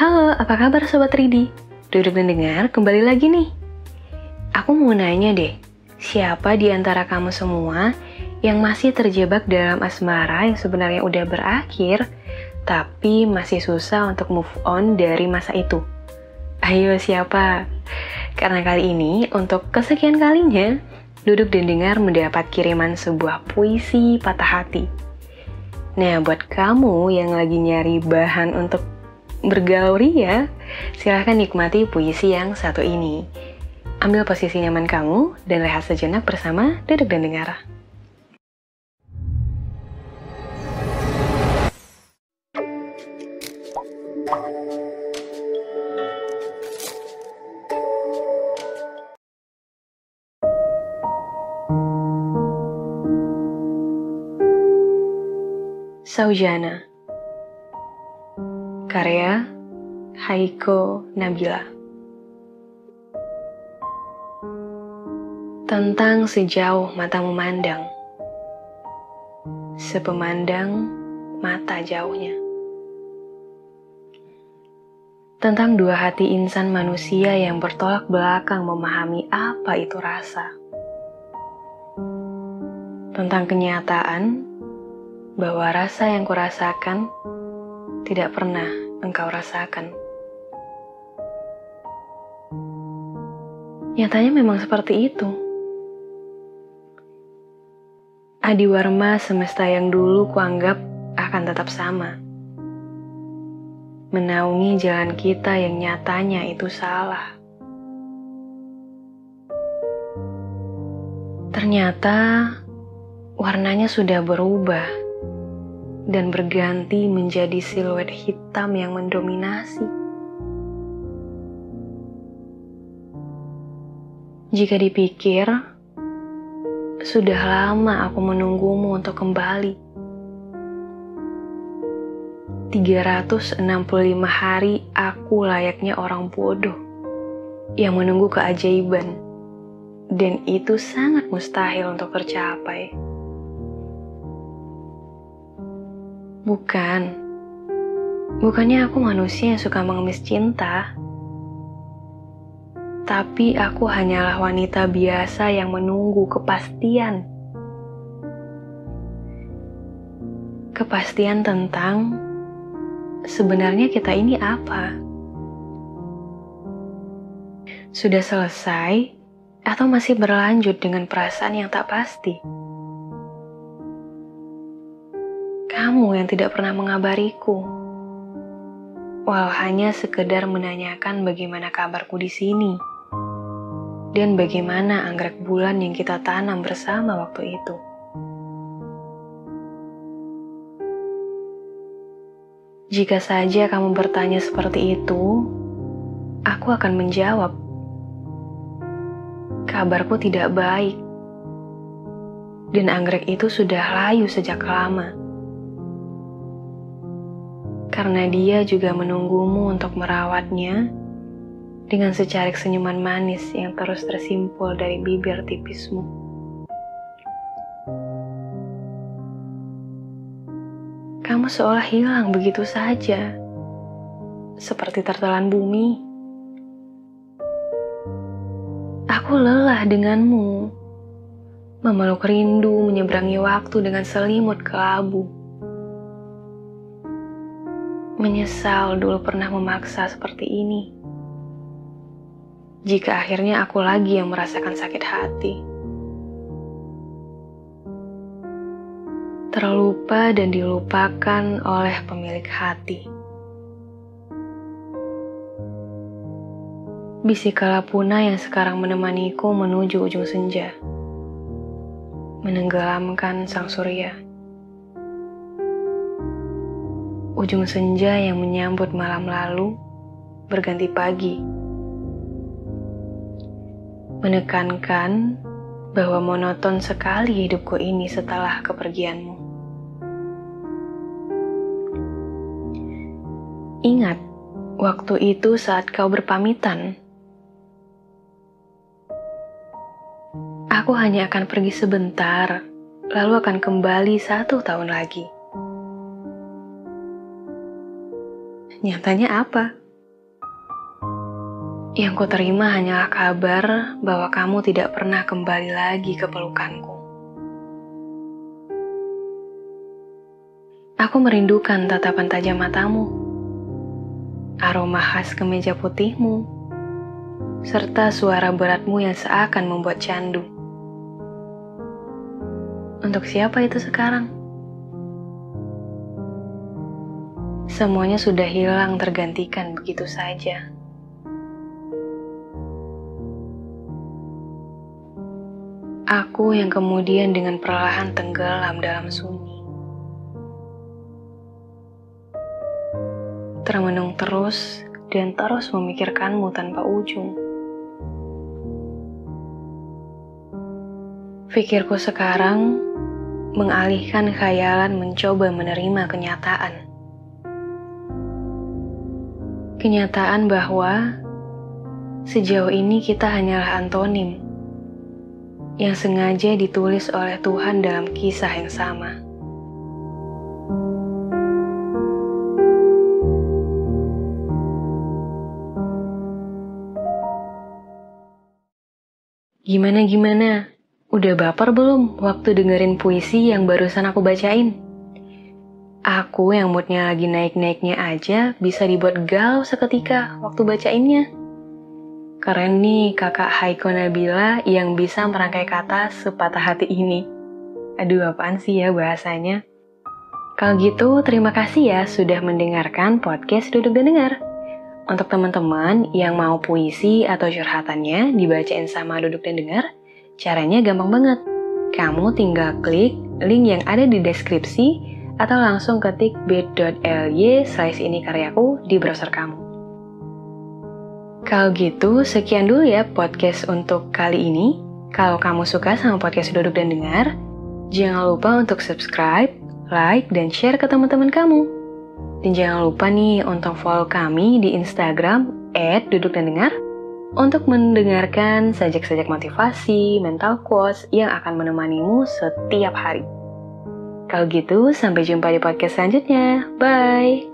Halo, apa kabar Sobat Ridi? Duduk dan dengar, kembali lagi nih. Aku mau nanya deh, siapa di antara kamu semua yang masih terjebak dalam asmara yang sebenarnya udah berakhir, tapi masih susah untuk move on dari masa itu? Ayo siapa? Karena kali ini, untuk kesekian kalinya, duduk dan dengar mendapat kiriman sebuah puisi patah hati. Nah, buat kamu yang lagi nyari bahan untuk bergauri ya, silahkan nikmati puisi yang satu ini. Ambil posisi nyaman kamu dan rehat sejenak bersama Duduk dan Dengar. Saujana Karya Haiko Nabila. Tentang sejauh mata memandang Sepemandang mata jauhnya. Tentang dua hati insan manusia yang bertolak belakang memahami apa itu rasa. Tentang kenyataan bahwa rasa yang kurasakan tidak pernah engkau rasakan. Nyatanya memang seperti itu. Adiwarma semesta yang dulu kuanggap akan tetap sama. Menaungi jalan kita yang nyatanya itu salah. Ternyata warnanya sudah berubah dan berganti menjadi siluet hitam yang mendominasi. Jika dipikir, sudah lama aku menunggumu untuk kembali. 365 hari aku layaknya orang bodoh yang menunggu keajaiban, dan itu sangat mustahil untuk tercapai. Bukan. Bukannya aku manusia yang suka mengemis cinta. Tapi aku hanyalah wanita biasa yang menunggu kepastian. Kepastian tentang sebenarnya kita ini apa? Sudah selesai atau masih berlanjut dengan perasaan yang tak pasti? Kamu yang tidak pernah mengabariku. Walau hanya sekedar menanyakan bagaimana kabarku di sini. Dan bagaimana anggrek bulan yang kita tanam bersama waktu itu. Jika saja kamu bertanya seperti itu, aku akan menjawab. Kabarku tidak baik. Dan anggrek itu sudah layu sejak lama karena dia juga menunggumu untuk merawatnya dengan secarik senyuman manis yang terus tersimpul dari bibir tipismu. Kamu seolah hilang begitu saja, seperti tertelan bumi. Aku lelah denganmu, memeluk rindu menyeberangi waktu dengan selimut kelabu Menyesal dulu pernah memaksa seperti ini. Jika akhirnya aku lagi yang merasakan sakit hati. Terlupa dan dilupakan oleh pemilik hati. Bisik kalapuna yang sekarang menemaniku menuju ujung senja. Menenggelamkan sang surya. Ujung senja yang menyambut malam lalu berganti pagi. Menekankan bahwa monoton sekali hidupku ini setelah kepergianmu. Ingat, waktu itu saat kau berpamitan, aku hanya akan pergi sebentar, lalu akan kembali satu tahun lagi. Nyatanya apa? Yang ku terima hanyalah kabar bahwa kamu tidak pernah kembali lagi ke pelukanku. Aku merindukan tatapan tajam matamu, aroma khas kemeja putihmu, serta suara beratmu yang seakan membuat candu. Untuk siapa itu sekarang? Semuanya sudah hilang tergantikan begitu saja. Aku yang kemudian dengan perlahan tenggelam dalam sunyi. Termenung terus dan terus memikirkanmu tanpa ujung. Pikirku sekarang mengalihkan khayalan mencoba menerima kenyataan. Kenyataan bahwa sejauh ini kita hanyalah antonim yang sengaja ditulis oleh Tuhan dalam kisah yang sama. Gimana-gimana? Udah baper belum waktu dengerin puisi yang barusan aku bacain? Aku yang moodnya lagi naik-naiknya aja bisa dibuat galau seketika waktu bacainnya. Keren nih kakak Haiko Nabila yang bisa merangkai kata sepatah hati ini. Aduh apaan sih ya bahasanya? Kalau gitu terima kasih ya sudah mendengarkan podcast Duduk dan Dengar. Untuk teman-teman yang mau puisi atau curhatannya dibacain sama Duduk dan Dengar, caranya gampang banget. Kamu tinggal klik link yang ada di deskripsi atau langsung ketik bit.ly slash ini karyaku di browser kamu. Kalau gitu, sekian dulu ya podcast untuk kali ini. Kalau kamu suka sama podcast Duduk dan Dengar, jangan lupa untuk subscribe, like, dan share ke teman-teman kamu. Dan jangan lupa nih untuk follow kami di Instagram @duduk dan dengar untuk mendengarkan sajak-sajak motivasi, mental quotes yang akan menemanimu setiap hari. Kalau gitu, sampai jumpa di podcast selanjutnya. Bye!